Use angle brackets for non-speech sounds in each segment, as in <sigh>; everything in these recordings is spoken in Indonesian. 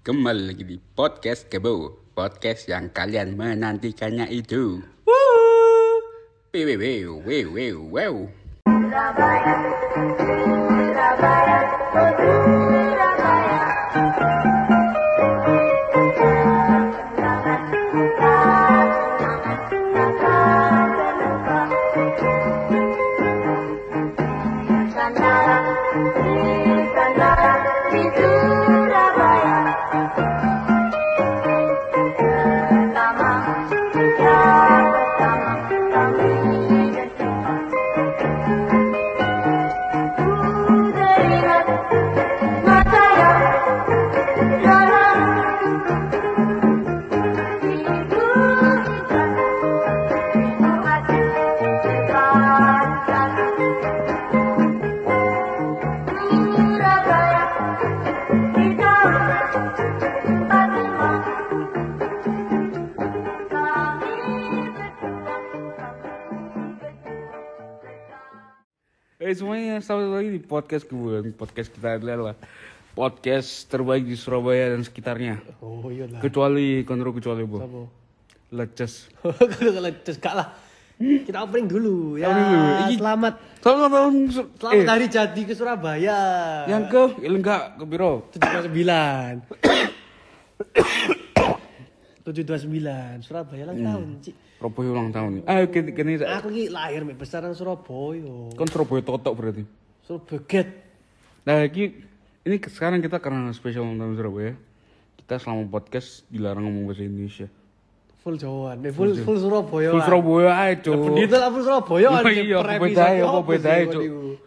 Kembali lagi di podcast Kebo, podcast yang kalian menantikannya itu. Wew, wew, wew, wew, wew, podcast gue Podcast kita adalah podcast terbaik di Surabaya dan sekitarnya Oh iya lah. Kecuali, konro kecuali bu? Leces <laughs> leces gak lah. Kita opening dulu ya. Opening dulu. Iki- Selamat Selamat tahun selamat eh, hari jadi ke Surabaya. Yang ke, enggak, ke biro 729. 729 <coughs> Surabaya ulang tahun, Cik. Surabaya ulang tahun Ah, kini, kini Aku ki lahir mek besaran Surabaya. Kan Surabaya totok berarti Surabaya get. Nah ini, ini sekarang kita karena spesial ulang tahun Surabaya Kita selama podcast dilarang ngomong bahasa Indonesia Full Jawaan, eh, full full Surabaya. Full lah. Surabaya Lah, cuk Pendeta lah full Surabaya. Oh anjing. iya, Per apa bedanya, apa kok cuk?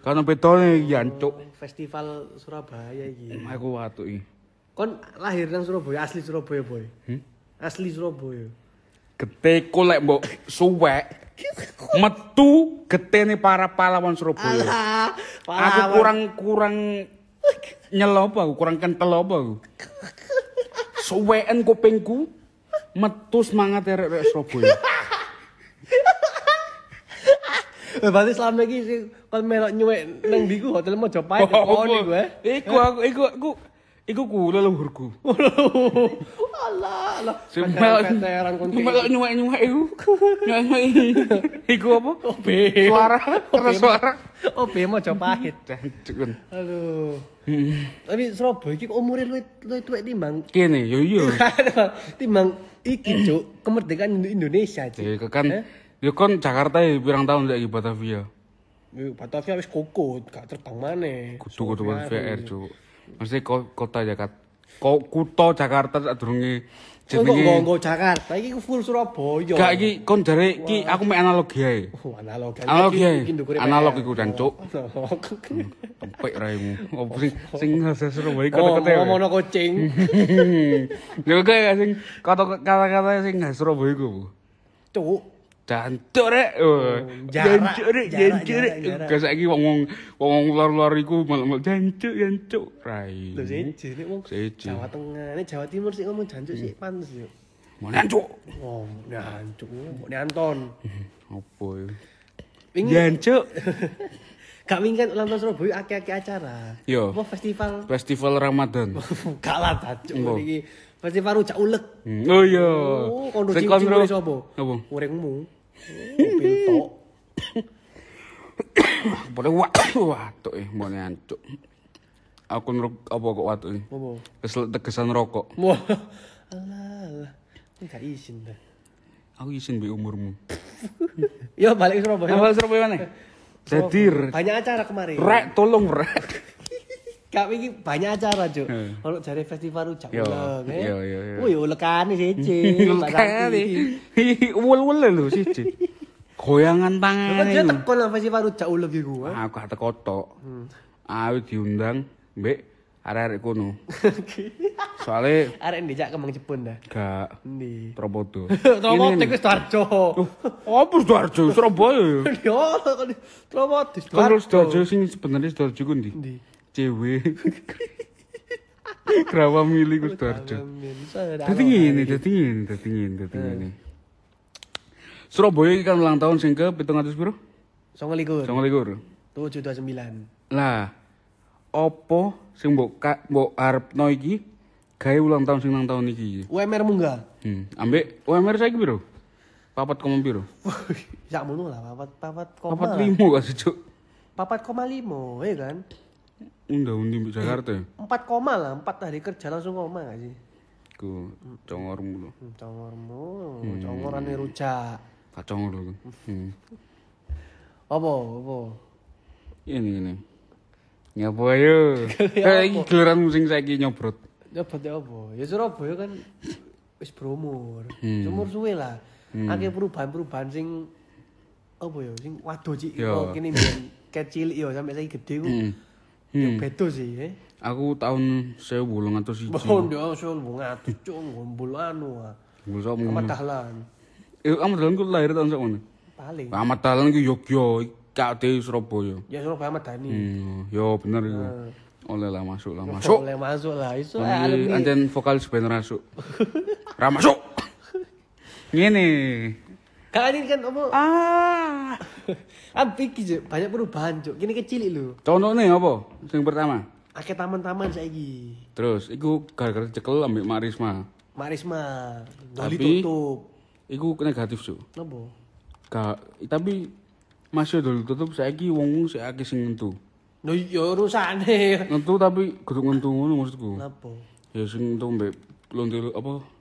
Karena bedanya jancuk Festival Surabaya iki. Aku watu ini Kon lahir nang Surabaya, asli Surabaya, boy. Asli Surabaya. Gete lek mbok suwek metu getene para pahlawan Surabaya. Alah, Aku pahlawan. kurang kurang nyelo apa aku kurang kental apa aku. Suweken kupingku metu semangat arek Surabaya. Eh, Berarti selama ini sih kon melok nyuwek nang ndiku hotel Mojopahit kon iku eh. Iku aku iku aku iku ku leluhurku. Veteran kon melok nyuwek-nyuwek iku. <laughs> Nyuwek iku apa? OB. Suara, karena suara. OB Mojopahit. Jancuk kan. Aduh. Tapi Surabaya iki kok umure luwih luwih tuwek timbang Kene yo yo. <laughs> timbang iki cuk kemerdekaan Indonesia cuk. Ya kan, ya kan Jakarta ya pirang tahun saiki Batavia. Eh, Batavia wis kokot, gak terbang maneh. Kudu-kudu VR, Cuk. Mesti ko- kota Jakarta. Ko kutha Jakarta sadurunge Kok jenenge. nggo Jakarta iki full Surabaya. Gak iki kon jare iki aku mek analogi ae. Oh, analog. Analog Iki- ya. iki ndukure Analog iku dan Cuk. Analog. Tempek raimu. Opo sing sing Surabaya Oh, kata-kata. ya? ngomongno kucing. <laughs> Ya kayak sing kata-kata sing Surabaya iku. Cuk. Jancuk rek. Oh, jarak, Jancuk rek, jancuk rek. Gak saiki wong wong luar-luar iku jancuk jancuk. Rai. Lho siji nek wong. Jawa Tengah, nek Jawa Timur sih ngomong jancuk sih pantes yo. Jancuk? Oh, jancuk, mbok Anton. Apa ya? Wingi Jancuk. <laughs> gak wingi kan ulang tahun Surabaya akeh-akeh acara. Yo. Apa festival? Festival Ramadan. <laughs> Gak lah jancuk Apa? Iki. Festival rujak ulek. Hmm, Oh iya. Oh, Sing cincin sapa? Apa? Urengmu. <laughs> Oh, Piltok. Boleh wah watuk eh mau nyancuk. Aku ngerok apa kok watuk ini? Apa? Kesel tegesan rokok. Wah. Alah. Enggak izin dah. Aku izin bi umurmu. <laughs> Yo balik Surabaya. Apa Surabaya mana? Jadi Banyak acara kemarin. rek tolong rek. <laughs> Kak iki banyak acara, Cuk. Ono jare festival rujak ulek, eh. yo, yo, yo. Wih, ulekane siji. <laughs> Kali. <laughs> Wul-wul lho siji. Goyangan Kan dia tangan. teko nang festival rujak ulek iku, eh. Aku gak teko tok. Aku diundang mbek arek-arek kono. <laughs> Soale Arek ndijak kemang Jepun dah. gak Ndi? Trobodo. Tromotik wis Darjo. Apa Sidoarjo Surabaya? Yo, terus Sidoarjo sing sebenarnya Sidoarjo ku ndi? Ndi? Cewek. <laughs> Kerawa milih ku Sidoarjo. Dadi ngene, dadi ngene, dadi ngene, dadi ngene. Surabaya kan ulang tahun sing ke 700 piro? Songo likur. 29. 729. Lah, opo sing mbok mbok arepno iki gawe ulang tahun sing nang tahun iki. UMR munggah. Hmm, ambek UMR saiki piro? Papat koma piro? Sak mono lah papat papat Papat koma. limo gak sih, Cuk? Papat koma limo, ya kan? Unda-undi mbek Jakarta ya. Empat koma lah, empat hari kerja langsung koma gak sih? Ku congormu lho. Hmm, Congormu, congoran rujak. Kacong lho. Hmm. Apa, apa? Ini ini. Ngapa <laughs> ayo? Iki giliran musim saiki nyobrot. Nyobot ya apa? Ya Surabaya kan wis berumur. Hmm. Umur suwe lah. Akeh perubahan-perubahan sing apa ya? Sing waduh cik. Kok kene mbiyen kecil ya sampai saiki gede ku. Hmm. Hmm. beda sih, eh. Aku tahun 1801. Bondo sul ngatus cung gombol anu. ah. Sok Amat ngono. dahlan. Eh, Ahmad Dahlan ku lahir tahun sakmono. Paling. Ahmad Dahlan ku Yogyo, Kade Surabaya. Ya Surabaya Ahmad Dhani. Hmm, yo bener iku. Nah. Oleh lah masuk lah masuk. Boleh masuk lah. Iso alumni. Anjen vokalis band rasuk. Ra masuk. <laughs> Ngene. Kalau ini kan apa? Ah. <laughs> Ampi Cuk. banyak perubahan, Cuk. Kini kecil lho. Contohnya apa? Sing pertama. Akeh taman-taman saiki. Terus iku gara-gara cekel ambek Marisma. Marisma, Doli Tapi- tutup. Iku negatif, Cuk. Napa? Gak, tapi masih dulu tutup saiki wong sik akeh sing ngentu. Lho ya urusane. Ngentu tapi kudu ngentu ngono maksudku. Napa? Ya sing ngentu mbek lonte apa?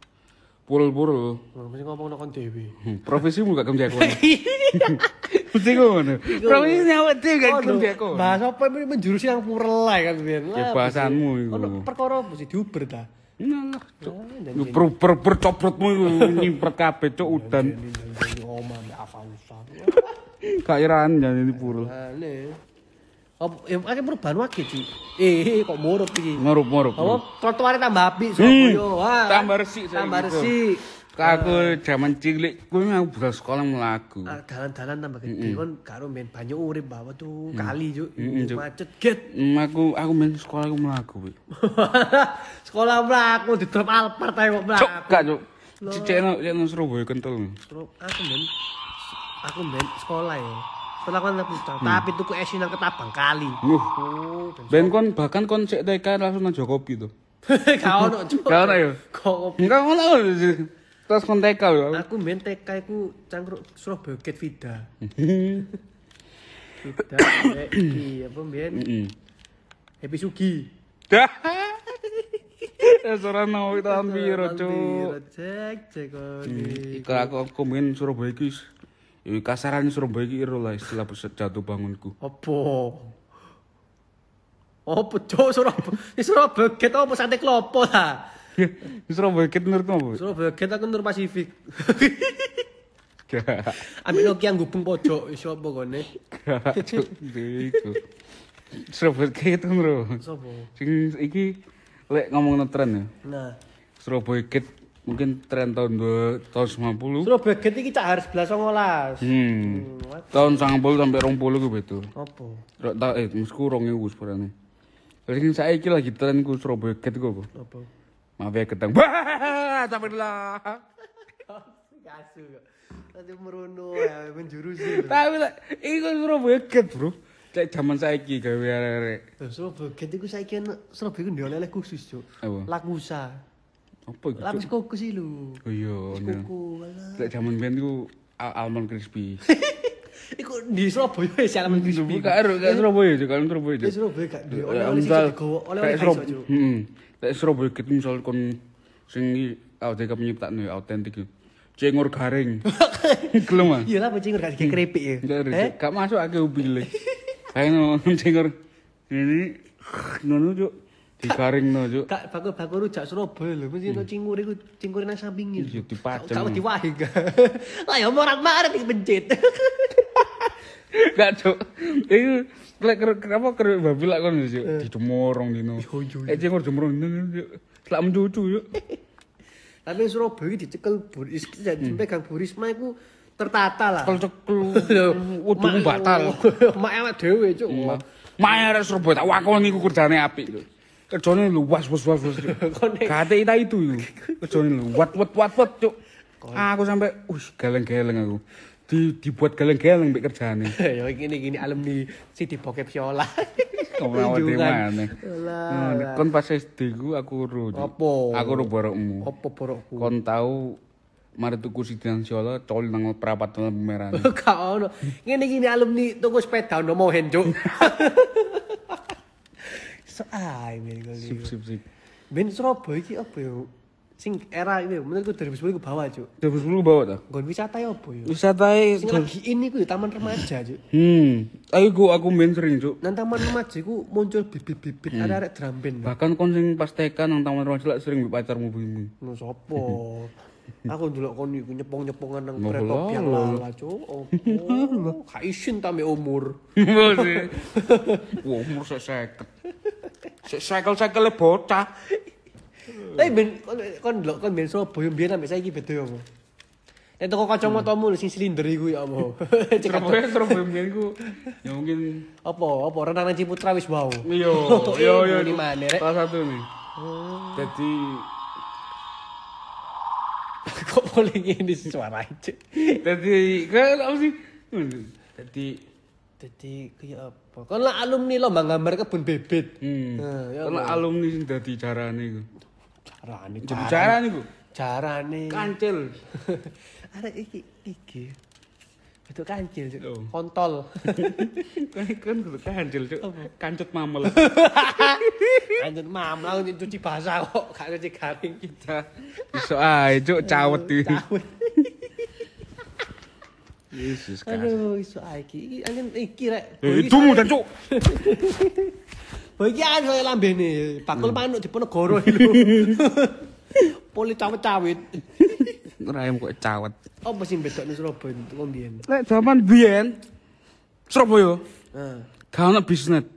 Purul-purul. Mesti ngomong nang dhewe. Hmm, Profesimu gak kerja kono. Mesti ngono. Profesi awak dhewe gak kerja. Bahasa apa ini menjurusi yang purel lah kan biyen. Ya, bahasanmu iku. Ono perkara sih diuber ta? Nah, per per per coprotmu iku nyimpret kabeh cuk udan. Oma mbak Avanza. Gak iran jan ini purul. Ane. Apa akeh perubahan wae sih. Eh kok murup iki. Ngorup-ngorup. Apa trotoarnya tambah apik Surabaya. Wah. tambah resik Tambah resik. Aku zaman cilik kuwi aku budal sekolah melaku. Ah, Dalan-dalan tambah gede kon karo men banyak urip bawa tuh kali juk. Macet get. Hmm, aku aku main sekolah aku melaku. Wi. <laughs> Sekolah mlaku di drop Alphard ae kok Cuk, mlaku. gak cuk. Cicekno cicekno Surabaya kental. Terus aku men aku men sekolah ya. Sekolah kan aku tapi tuku esi nang ketabang kali. Nuh. Oh, Ben ben kon bahkan kon cek TK langsung nang Jokopi tuh. <laughs> gak ono <laughs> cuk. Gak ono ya? Enggak ngono. Terus kon TK lho. aku men TK iku cangkruk Surabaya Get Vida. <laughs> Vida iki apa men Heeh. Happy Sugi. Dah. Ya ora nang tahun piro, cuk. Cek cek kok. Iku aku aku main Surabaya iki. Wis- Ya kasaran Surabaya iki lah istilah jatuh bangunku. Apa? Apa cok Surabaya? <laughs> Ini Surabaya Get apa sate klopo lah. Surabaya kit menurutmu apa? Surabaya Get aku Nur Pasifik. Ambil Nokia gubeng pojok iso apa kone? Iku. Surabaya kit bro. Sopo? Sing iki lek ngomong tren ya. Nah, Surabaya Kid mungkin tren tahun 2 tahun 90 Terus beget iki cak harus 11 19 hmm. hmm. Tahun 90 sampai 20 ku betul opo Rok tak eh mesku 2000 sebenarnya. Lagi ini saya iki lagi tren ku Surabaya beget ku opo maaf ya ketang. Wah sampai lah. Gasu tadi merono eh, ya menjurus sih tapi lah iku Surabaya beget bro. Cek jaman saya gawe arek-arek. Surabaya beget iku saiki ono Surabaya ndoleh khusus, Cuk. Lakusa. Apa iku? Lapis kuku sih lu. Oh iya, bener. Kuku. Lek zaman biyen iku al- almond crispy. <laughs> Iku di Surabaya ya salaman crispy. Ero, gak Surabaya. Kalau Surabaya. Di. Surabaya gak di Ya, oleh-oleh sing misal digowo, kayak oleh-oleh Surab- iso, Cuk. Heeh. Kayak Surabaya gitu misal kon sing awake dhewe nyiptakno ya autentik. Cengur garing. <laughs> Gelem ah. Iya lah bajing gak dikek keripik ya. Eh? Gak masuk ake ubile. Kayak <laughs> cengur ini ngono cuk. dikaring no juk gak bakul-bakul rujak surabaya lho mesti ono cingur iku cingur nang samping iki di pacem kok diwahi <laughs> lah ya morat marat iki bencit <laughs> gak juk iku lek kenapa kerep babi lak kon juk eh. di demorong dino. Eh cingur demorong dino juk lak mencucu juk <laughs> tapi surabaya iki dicekel buris. Sampai hmm. gang burisma iku tertata lah. Cekel cekel udung batal. Mak ewek dhewe cuk. Mak ewek surabaya tak wakoni kerjane apik lho Kerjane luas was was was. <laughs> Konek. Kate ita itu yo. Kerjane lu wat wat wat wat cuk. Aku sampe wis geleng-geleng aku. di dibuat galeng-galeng mbek kerjane. <laughs> ya gini gini alumni Bokep. Kamu di? Lah. Nah, Kon pas SD ku aku ro. Cuk. Apa? Aku ro borokmu. Apa borokku? Kon tahu mari tuku sidinan Solo col nang perapatan pemeran. <laughs> Gak ono. Ngene gini alumni tuku sepeda ono mau henjuk. so ai men Sip kali. sip sip. Ben Surabaya iki apa ya? Sing era ini menurutku 2010 ku bawah, Cuk. 2010 bawa ta? Nggon wisata ya apa ya? Wisata Sing lagi ini ku ya taman remaja, Cuk. Hmm, ayo ku aku main sering, Cuk. Nang taman remaja ku muncul bibit-bibit ada arek drum band. Bahkan kon sing pas TK nang taman remaja lak sering mbek pacarmu bimu. No sopo? Aku ndelok kon iku nyepong-nyepongan nang kereta lho. lala, Cuk. <laughs> Opo? Gak isin ta umur. Umur sik 50. Sik sekel-sekele bocah. Tapi ben kon kon ndelok kon ben Surabaya biyen ambek saiki beda apa? Nek toko kacamatamu lho sing silinder iku ya apa? <laughs> Cek Surabaya Surabaya mbiyen ku ya mungkin apa? Apa renang nang Ciputra wis wau. iya <laughs> iya iya Ini mana, Rek? salah satu nih. Jadi <laughs> Kok boleh ngene suara aja. jadi kan apa sih? Jadi Jadi kayak apa? Kon lah alumni lomba gambar kebun bebet. hmm, Nah, ya apa? alumni sing dadi carane iku. Carane, Jadi carane iku carane. kancil. <laughs> Arek iki iki. Itu kancil, Cuk. Oh. kontol. kan kan kudu kancil, Cuk. Kancut mamel. Anjir mam langsung cuci basah kok, gak cuci garing. Kita iso ae, Cuk, cawet iki. Cawet. Yesus Kristus. Aduh, ae iki. Anjen iki rek. Eh, itu mudan, Cuk. Boy iki an soal lambene. Bakul manuk Diponegoro <laughs> iki lho. Poli cawet-cawet. Rayam kok cawet. Apa sing bedokne Surabaya itu kok mbiyen? Lek zaman biyen Surabaya Nah. gak ono bisnet.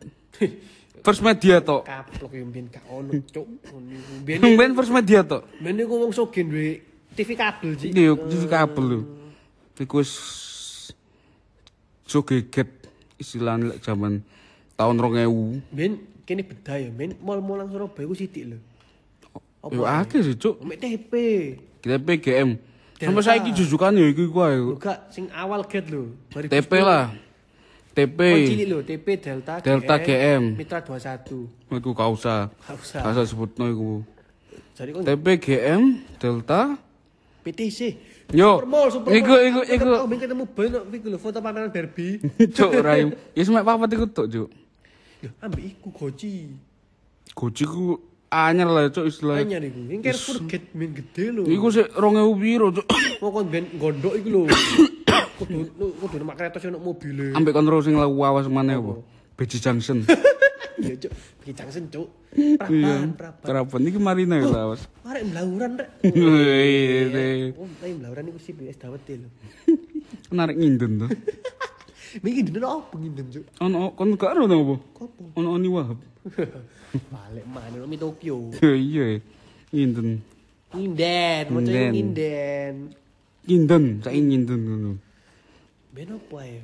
First media tok. Kaplok yo mbiyen gak ono, cuk. Iku. Mbiyen Mbiyen first media tok. mbiyen iku wong sugih duwe TV kabel, Ci. Iya, TV kabel lho. Iku wis so geget istilahnya zaman tahun 2000. Mbiyen kene beda ya, mbiyen mall-mall nang Surabaya ku sithik lho. Yo akeh sih, Cuk. Mek TP. PGM. Sampai Delta. saiki jujukan ya. Lho gak sing awal get lho. 2010. TP lah. TP. Oh, cilik lho, TP Delta Delta GM. Mitra 21. Iku gak usah. Gak usah. Gak usah sebutno iku. Jadi kon TP GM Delta. PTC. Yo. Supermall, supermall. Iku iku iku. Oh, ben ketemu ben iku lho foto pameran Barbie. <laughs> Cuk Rahim. Ya semek papat iku tok, Cuk. Lho, ambek iku Goci. Goji ku anyar lah, Cuk istilahnya. Anyar iku. Yang Carrefour gate men gede lho. Iku sik 2000 piro, Cuk. <coughs> Kon ben gondok iku lho. <coughs> Kudu kudu numpak kereta sing ono mobile. Ambek kontrol sing lawu awas maneh apa? Beji Junction. <laughs> Iya, Cuk. Iki jangsen, Cuk. Iya. Praban, praban. Kerapan iki marina ya awas. Arek mlauran rek. Wih, <laughs> Oh, tapi mlauran iku sih es dawet lho. Narik nginden to. Miki dene opo nginden, Cuk? Ono kon gak to apa? Kopo? Ono Oni Wahab. <laughs> Balik mana mi Tokyo. Iya. Nginden. Nginden, mau Nginden. nginden. Saiki nginden ngono. Ben apa ya?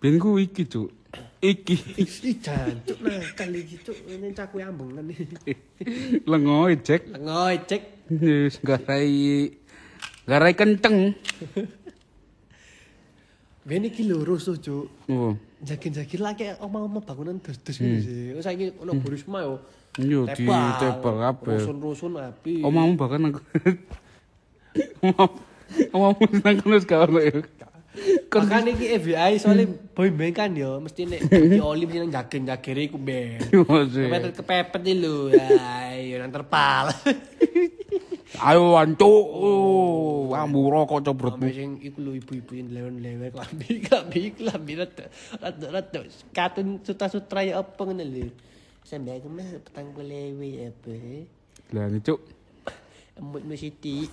Ben ku iki, Cuk. Iki. Ih, jancuk nah kali gitu ini caku ambung kan. <laughs> Lengo ejek. Lengoy cek. Wis garai garai kenceng. <laughs> Ben iki lho rusuh, Cuk. Oh. Jakin-jakin lagi omah-omah bangunan dus-dus ngene sih. Wis saiki ono Burisma yo. Yo di tebal kabeh. Rusun-rusun api. Omamu bahkan aku. Omamu nang kono gak ono ya. Kan iki FBI soalnya boy band kan yo mesti nek <laughs> di oli mesti nang jagen-jagere iku ben. Masih. Kepepet kepepet iki lho. Ayo nang terpal. <laughs> Ayo wancu. Oh, ambu rokok cobrot. Sing iku lho ibu-ibu yang lewer-lewer klambi <laughs> klambi klambi rada rada rada katun sutra-sutra ya apa ngono lho. Sampai aku mah petang apa. Lah ini cuk. Embut Siti.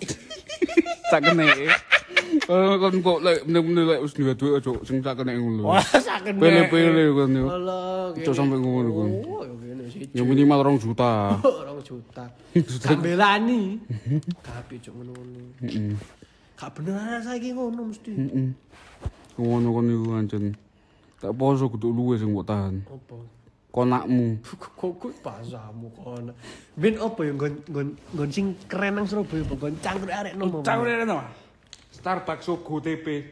Tak kene. Kon kok lek bener-bener lek wis duwe duwe cuk sing tak kene ngono. Wah, sakit. Pele-pele kon yo. Allah. Sampai ngono kon. Oh, kene. Ya minimal 2 juta. Orang juta. Kambelani. Tapi cuk ngono. Heeh. Gak bener saiki ngono mesti. Heeh. Ngono kon iku ancen. Tak poso kudu luwe sing mbok tahan. Apa? Konakmu. Kok kok pasamu kono. Ben opo ya nggon nggon sing keren nang Surabaya apa nggon cangkruk arek nomo. Cangkruk arek nomo? Starbucks Sogo TP.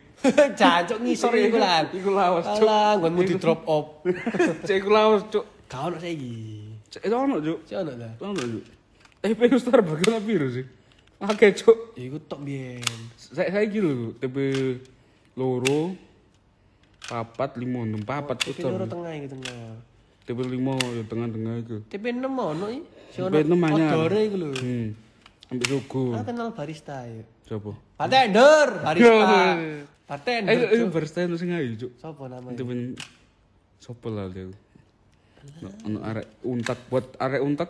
Jancuk ngisor iku lah. Iku lawas, Cuk. Alah, nggonmu di drop off. Cek iku lawas, Cuk. Gak ono saiki. Cek ono, Cuk. Si ono ta? Ono, Cuk. TP ku Starbucks ono piro sih? Oke, Cuk. Iku tok biyen. Saya saiki lho, TP loro papat lima enam papat TP loro tengah iki tengah. TP lima ya tengah-tengah itu. TP 6 ono iki. TP 6 anyar. odore iku lho. Hmm. Ambil Sogo. Ah kenal barista ya. Siapa? Bartender, barista. Bartender. Eh, eh, barista itu sing ayu, Cuk. Sopo namanya? Itu ben sopo lah dia. Ono ono arek untak buat arek untak.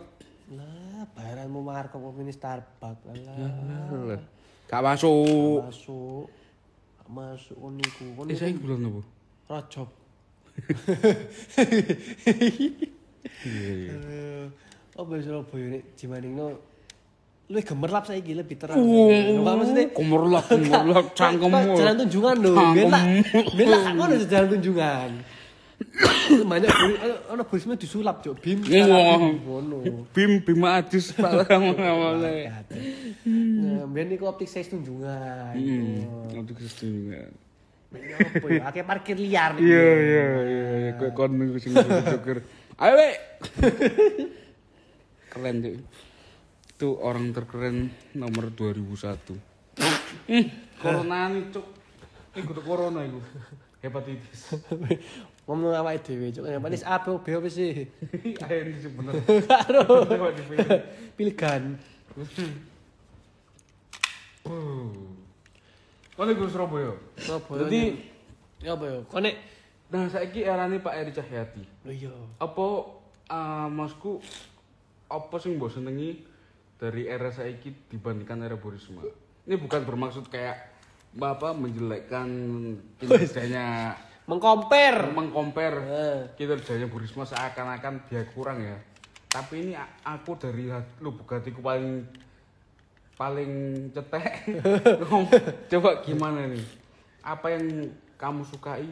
Lah, bayaranmu marko kok ini Starbucks. Alah. Gak masuk. Masuk. Gak Masuk kon niku. Kon Eh, saya bulan apa? Rajab. <laughs> Iya, iya. Apa Surabaya nek jimaningno luwih gemerlap saiki lebih terang. Uh, Enggak maksudnya Gemerlap, <laughs> gemerlap, cangkemmu. Jalan tunjungan ben lah kan ngono jalan tunjungan. <coughs> Banyak buri, ana burisme disulap, Cuk. Bim. Wah. Ngono. Bim Bima Adis Pak <laughs> awalnya. Nah, ben niku optik size tunjungan. Hmm, untuk Kristen juga. Ben apa ya? Akeh parkir liar. Iya, iya, iya, iya, kayak kon niku sing <laughs> joker. Ayo. Keren tuh. Itu orang terkeren nomor 2001. Hmm, corona nih, Cuk. Ini kudu corona iku. Hepatitis. Ngomong awake dhewe, Cuk. Yang paling A, B, B apa sih? <laughs> Ayo ini sih bener. Karo. <laughs> Dipilih. Pilihan. Kau nih Surabaya. Surabaya. Jadi, ya apa ya? Konek. nah saiki arane Pak Eri Cahyati. Lho iya. Apa uh, masku apa sing mbok senengi dari era saiki dibandingkan era Bu Risma? Ini bukan bermaksud kayak Bapak menjelekkan kinerjanya <laughs> Mengkompar. mengkompar Eh. kinerjanya Bu Risma seakan-akan dia kurang ya. Tapi ini aku dari lu bugatiku paling paling cetek. <laughs> Coba gimana nih? Apa yang kamu sukai?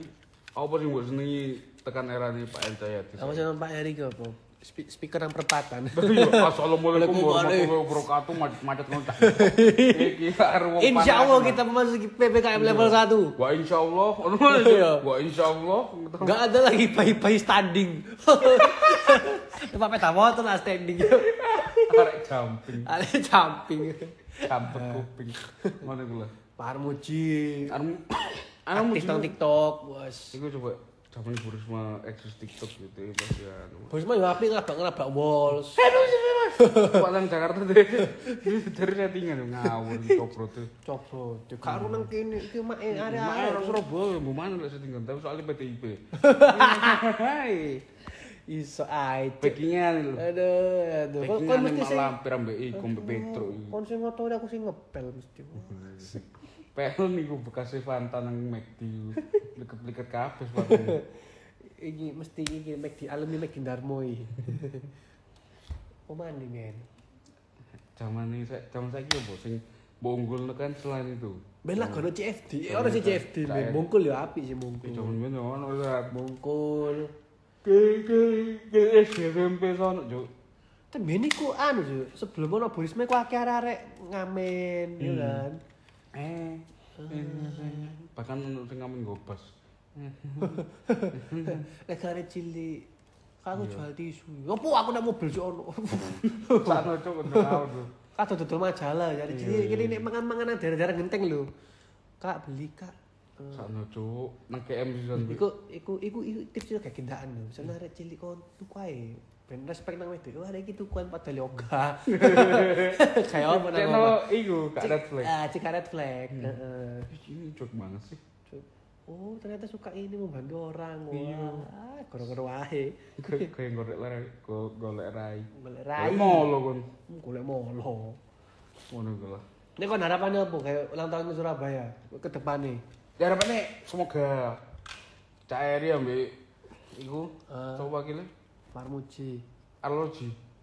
Apa sih buat senengi tekan era nih Pak Encayati? Sama sama Pak Eri apa? Spe- Speaker yang perempatan. <laughs> Assalamualaikum Waalaikumsalam. warahmatullahi wabarakatuh. Macet-macet ngontak. <laughs> Insya Allah kita memasuki PPKM level 1. Wah insya Allah, <laughs> Iya. wah insya Allah. Enggak ada lagi bayi-bayi standing. Pak peta motor lah standing. Arek jumping, Ada jumping. campet kuping. Mana gula? Pak Armuji. Anu, <coughs> anu Artis TikTok, bos. Iku coba zaman Bu Risma eksis TikTok gitu ya pas ya. Bos mah yo apik ngelabrak-ngelabrak walls. Palang Jakarta deh. <laughs> Dari settingan ngawur copro tuh. Coba, tuh karo nang kene iki mak Mana area orang Surabaya, mau mana lah settingan tapi soalnya PTIP. <laughs> Hai. iso ae. Backingan lho. Aduh, aduh. Backingan mesti sing lampir ambek iku ambek Petro. kon sing ngotone aku sing ngepel mesti. Pel niku bekas Fanta nang McD. Liket-liket kabeh sepatu. <laughs> Iki mesti iki mek di alumni mek di Darmo iki. <laughs> Pemandi men. Zaman ini saya zaman saya kira sing mbok unggul kan selain itu. Ben lah kono CFD. Eh, Ora sih CFD, men. Mungkul yo apik sih mungkul. Zaman ini ono ora Mungkul. ke ke ke SMP sono juk. Tapi ini ku anu sebelum ono Burisme ku akeh arek ngamen, ya kan. Eh, bahkan sing ngamen gobas. <laughs> Nek arek cilik aku jual tisu. Opo aku nak mobil sih ono. <laughs> Sakno cuk untuk kau tuh. Kado dodol majalah, jadi cilik kene nek mangan-mangan daerah-daerah genteng lho. Kak beli kak. Eh, Sakno cuk nang KM season. Iku iku iku iku tips kayak gendaan lho. Misalnya arek cilik kon tuku ae. Ben respect nang wedok. Wah, arek iki tukuan padahal yoga. <laughs> Kayak apa nang Cekno iku gak red flag. Ah, cek red flag. Heeh. Ini cuk banget sih. Oh, ternyata suka ini membantu orang. Iya. Wah, goro-goro wae. Kayak golek rai, go- golek rai. Golek Rai molo kon. Hmm, Golek molo. Ngono iku lah. Ini kon harapannya apa kayak ulang tahun di Surabaya ke depannya? Ya harapannya semoga Cak Eri ambek iku Ah. coba wakilnya Armuji.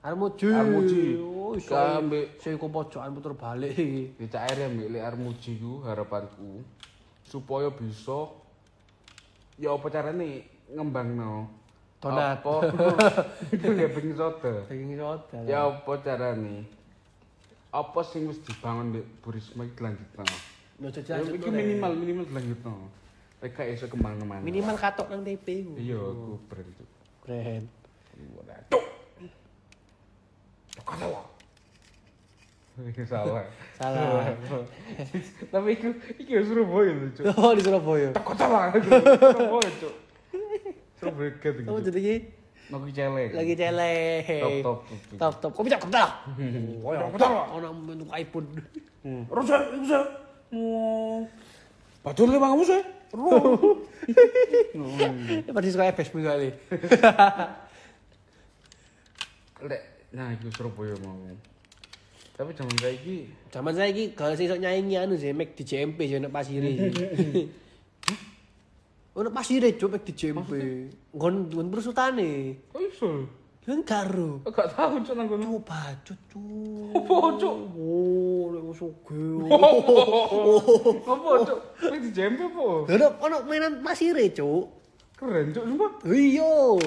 Armuji. Oh, iso. Kambe. Saya iku pojokan puter balik iki. Di Cak Eri ambek Lek Armuji ku harapanku supaya bisa ya apa carane ngembangno Donat. apa <laughs> ya pengin soda Daging soda. ya apa carane apa sing wis dibangun di Bu Risma iki dilanjutno Lho Ya, jajan Iki minimal minimal dilanjutno. Lek gak iso ke mana-mana. minimal katok nang TP ku. Iya, aku brand itu. Kok salah? salah. Salah. Tapi iku iki ya Surabaya lho, Cuk. Oh di Surabaya. Kok salah? Surabaya, Cuk. Surabaya ket iki. Kamu jadi Noki celeng. lagi celeh. Top, top, top, top. Top top. Kok bisa kental? Oh ya Kental. Ono bentuk iPhone. Iku sa. Mau Bacur le bangmu sih. Ya pasti suka FS kali. <laughs> Lek, nah iku Surabaya mau. Tapi zaman saiki Zaman kalau saya iso nyaingi anu sih Mac di JMP sih nek pasire. <laughs> Ono pasire cuk Mac di JMP. Ngon ngon persutane. kok iso? Kan karo. Gak tahu cuk nang kono. Coba cuk cuk. Apa, Cuk? Oh, nek wis oge. Apa cuk? Wis di jempe apa? Ono ono mainan pasire cuk. Keren cuk sumpah. Iya.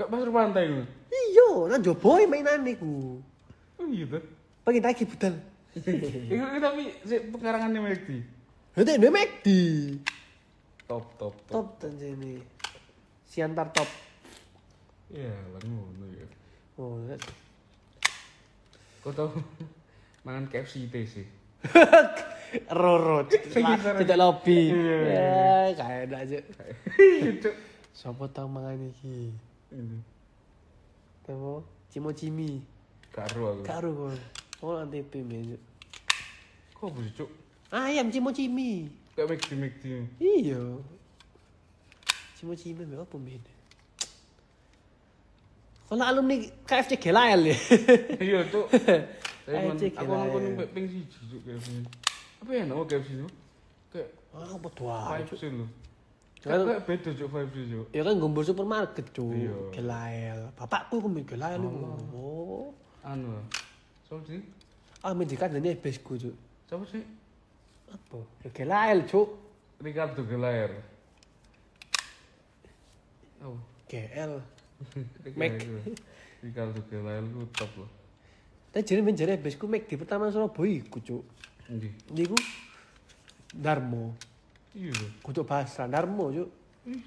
Gak pasir pantai ngono. Iya, nang joboy mainan niku. Oh iya tuh. Pengen tagi budal. Iku tapi sik pengarangannya Mekti. Nanti ini McD. Top top top. Top sini. Siantar top. Iya, lah ngono ya. Oh, Kau tahu <laughs> mangan KFC <laughs> <laughs> itu sih. Roro, tidak lobby. Ya, kayak ada aja. Sopo tau mangan iki? Ini. Tahu? Cimo Cimi. Karo aku. Karo kok. Oh, nanti men. Kok bisa cuk? Ayam Cimo Cimi. Gak Mekti Mekti. Iya. Cimo Cimi apa men? Kalau alumni KFC Gelael ya. <laughs> Iya cuk. Cek aku ya. sampai ping siji cuk KFC. Apa ya nama KFC itu? Kayak apa tuh? ah, vibes lho. Kan- beda cuk vibes cuk. Ya kan gombor supermarket cuy. Iya. Gelael. Bapakku ku Gelael iku. Oh. Anu lah. Siapa sih? Ah, mendikan dene besku cuy. Siapa sih? Apa? Ya Gelael cuy. Ricardo Gelaer. Oh. GL. <laughs> Mac. Ricardo Gelaer itu top loh. Tapi jadi men jare besku Mac di pertama Surabaya iku cuy. Ndi? Niku Darmo. Iya. Kutuk Basra Darmo cuy. Ih.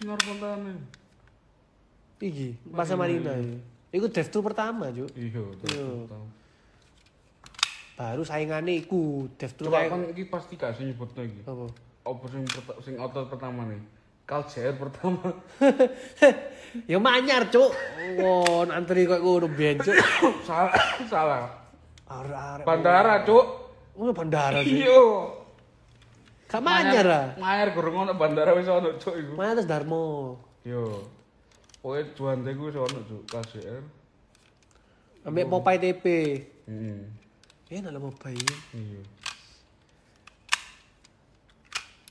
Iki, Pasar Marina ya. Iku thru pertama cuy. Iya, Iya. tahu. Baru saingane iku drive thru Coba kan iki pasti gak sing nyebutno iki. apa? Apa sing sing otot pertama nih? Kaljer pertama. <laughs> ya manyar cuk. Won antri kok ngono ben cuk. <coughs> salah, <coughs> salah. Arek-arek. Bandara, Cuk. Oh, bandara sih. Iya. Gak manyar ah. Manyar gurung ono bandara wis ono, Cuk iku. Mana terus Darmo. Yo. Pokoke juante ku wis ono, Cuk, KJR. Ambek Popeye TP. Heeh. Eh, nak Popeye. Iya.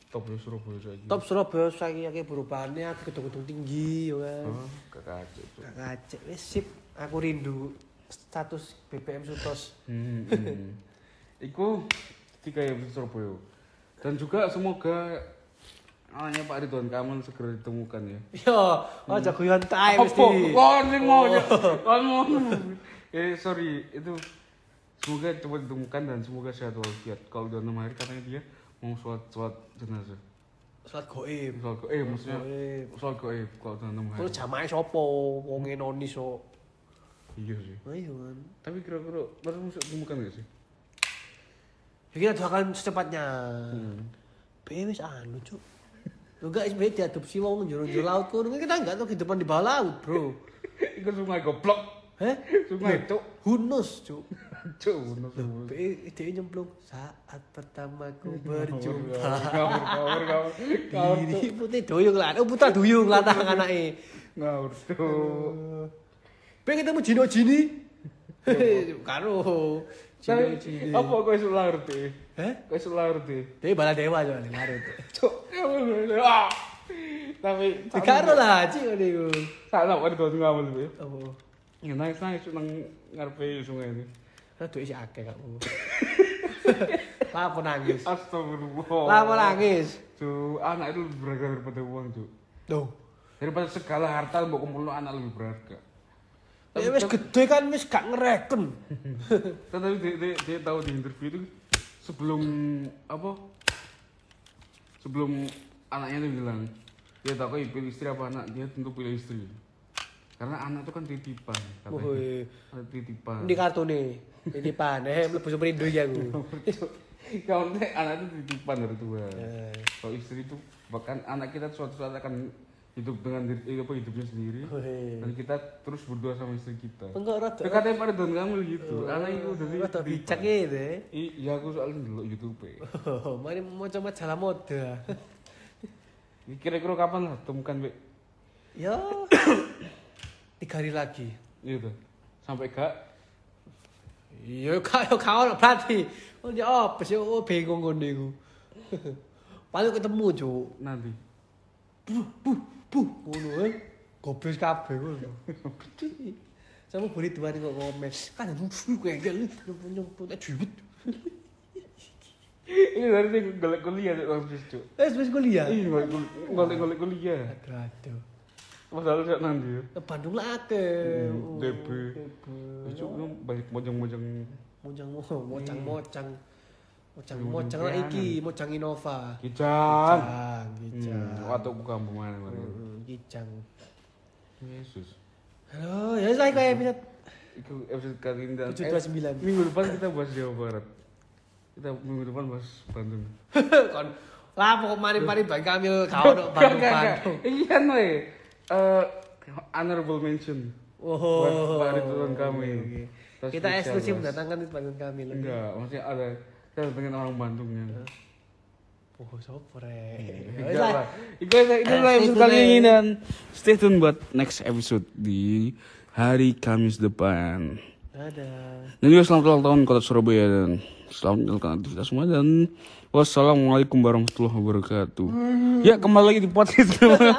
Top yo Surabaya saiki. Top Surabaya saiki akeh perubahannya akeh gedung-gedung tinggi ya kan. Cuk. Gak kacek wis sip. Aku rindu status BBM Sutos. Hmm. Iku tiga yang Surabaya. Dan juga semoga anaknya Pak Ridwan Kamil segera ditemukan ya. Yo, aja guyon tae mesti. Kon sing mau kon mau. Eh sorry, itu semoga cepat ditemukan dan semoga sehat walafiat. Kalau udah enam hari katanya dia mau sholat sholat jenazah. Salat goib. Sholat go, eh maksudnya Goib. sholat goib kalau udah enam hari. Terus jamae sapa? Wong enoni so. Iya sih. Ayo kan. Tapi kira-kira baru masuk ditemukan gak sih? Ya kita doakan secepatnya. Hmm. Wis anu, Cuk. Lu gak isbe diadopsi wong njero-njero laut kono. Kita enggak tahu kehidupan di bawah laut, Bro. <laughs> Iku sungai goblok. Heh? Sungai cuk. Hunus, Cuk. <laughs> Cuk. Be dia nyemplung saat pertama ku <laughs> berjumpa. Ngawur, ngawur, ngawur. Diri Cuk. putih duyung lah. Oh, putra duyung lah tang anake. Ngawur, Cuk. Be ketemu Jino Jini. Karo. Cilik-cilik. Apa kowe sulang ngerti? Hah? Kowe sulang ngerti? Dewa bala dewa yo ning Marut. Cuk. Ah. Tapi Ricardo lah, cik ngene iku. Sak nang ngono kudu ngamul iki. Apa? Ya nang sang iso nang ngarepe sungai iki. Lah duwe sik akeh kok. Lapo <laughs> nangis? Astagfirullah. Lapo nangis? Cuk, anak itu lebih berharga daripada uang, Cuk. Tuh. Daripada segala harta mbok kumpulno anak lebih berharga. Ya wis gede kan wis gak ngereken. <laughs> Tapi dia, dia, dia tahu di interview itu sebelum apa sebelum anaknya tuh bilang dia tak kok pilih istri apa anak dia tentu pilih istri karena anak itu kan titipan katanya Woi. Anak titipan Di kartu nih. Titipan, eh mlebu superindo ya aku. <laughs> kalau nanti anak itu titipan dari Tuhan Eh. kalau istri itu bahkan anak kita suatu saat akan hidup dengan diri, eh, apa hidupnya sendiri Woi. dan kita terus berdua sama istri kita Enggak rada. Ya katanya pada Don Kamil gitu anak itu dari Rada bijak gitu. eh. iya aku soalnya dulu YouTube Oh, mari mau coba majalah mode. kira-kira kapan lah temukan Be? Ya. Tiga hari lagi. gitu sampai gak Iya, kau kau berarti. Oh, dia apa sih? Oh, bingung iku. Paling ketemu, Cuk. nanti Buh, buh, buh. Ngono eh. Goblok kabeh ngono. Sama beri tuan kok komen. Kan nusu kayak gel nyumpul eh duit. ini dari sing golek kuliah di kampus cuk Eh, wis kuliah. iya golek golek kuliah Aduh, aduh. masalah saya nanti ya Ke Bandung lah ke. Hmm, DB. Ya, cuk lu banyak mojang-mojang Mojang mo, mocang mocang. Mocang mocang lah iki, mocang Innova. kican Kijang, kijang. hmm, waktu buka pemain kemarin Hmm, Kijang. Yesus Halo, ya saya kayak bisa itu episode kali ini dan- 729. minggu depan kita bahas Jawa Barat kita minggu depan bahas Bandung <laughs> kon lah pokok mari-mari baik kamil kau dok Bandung iya no eh honorable mention Oh, buat Ridwan kami Kita eksklusif bahas. datangkan di Bandung Kamil. enggak maksudnya ada kita datengin orang Bandung ya Oh, sopre. Enggak lah. Itu itu Eh, lah episode kali ini dan stay tune buat next episode di hari Kamis depan. Dadah. Dan juga selamat ulang tahun Kota Surabaya dan selamat menjalankan aktivitas semua dan wassalamualaikum warahmatullahi wabarakatuh. Ya kembali lagi di podcast. <laughs>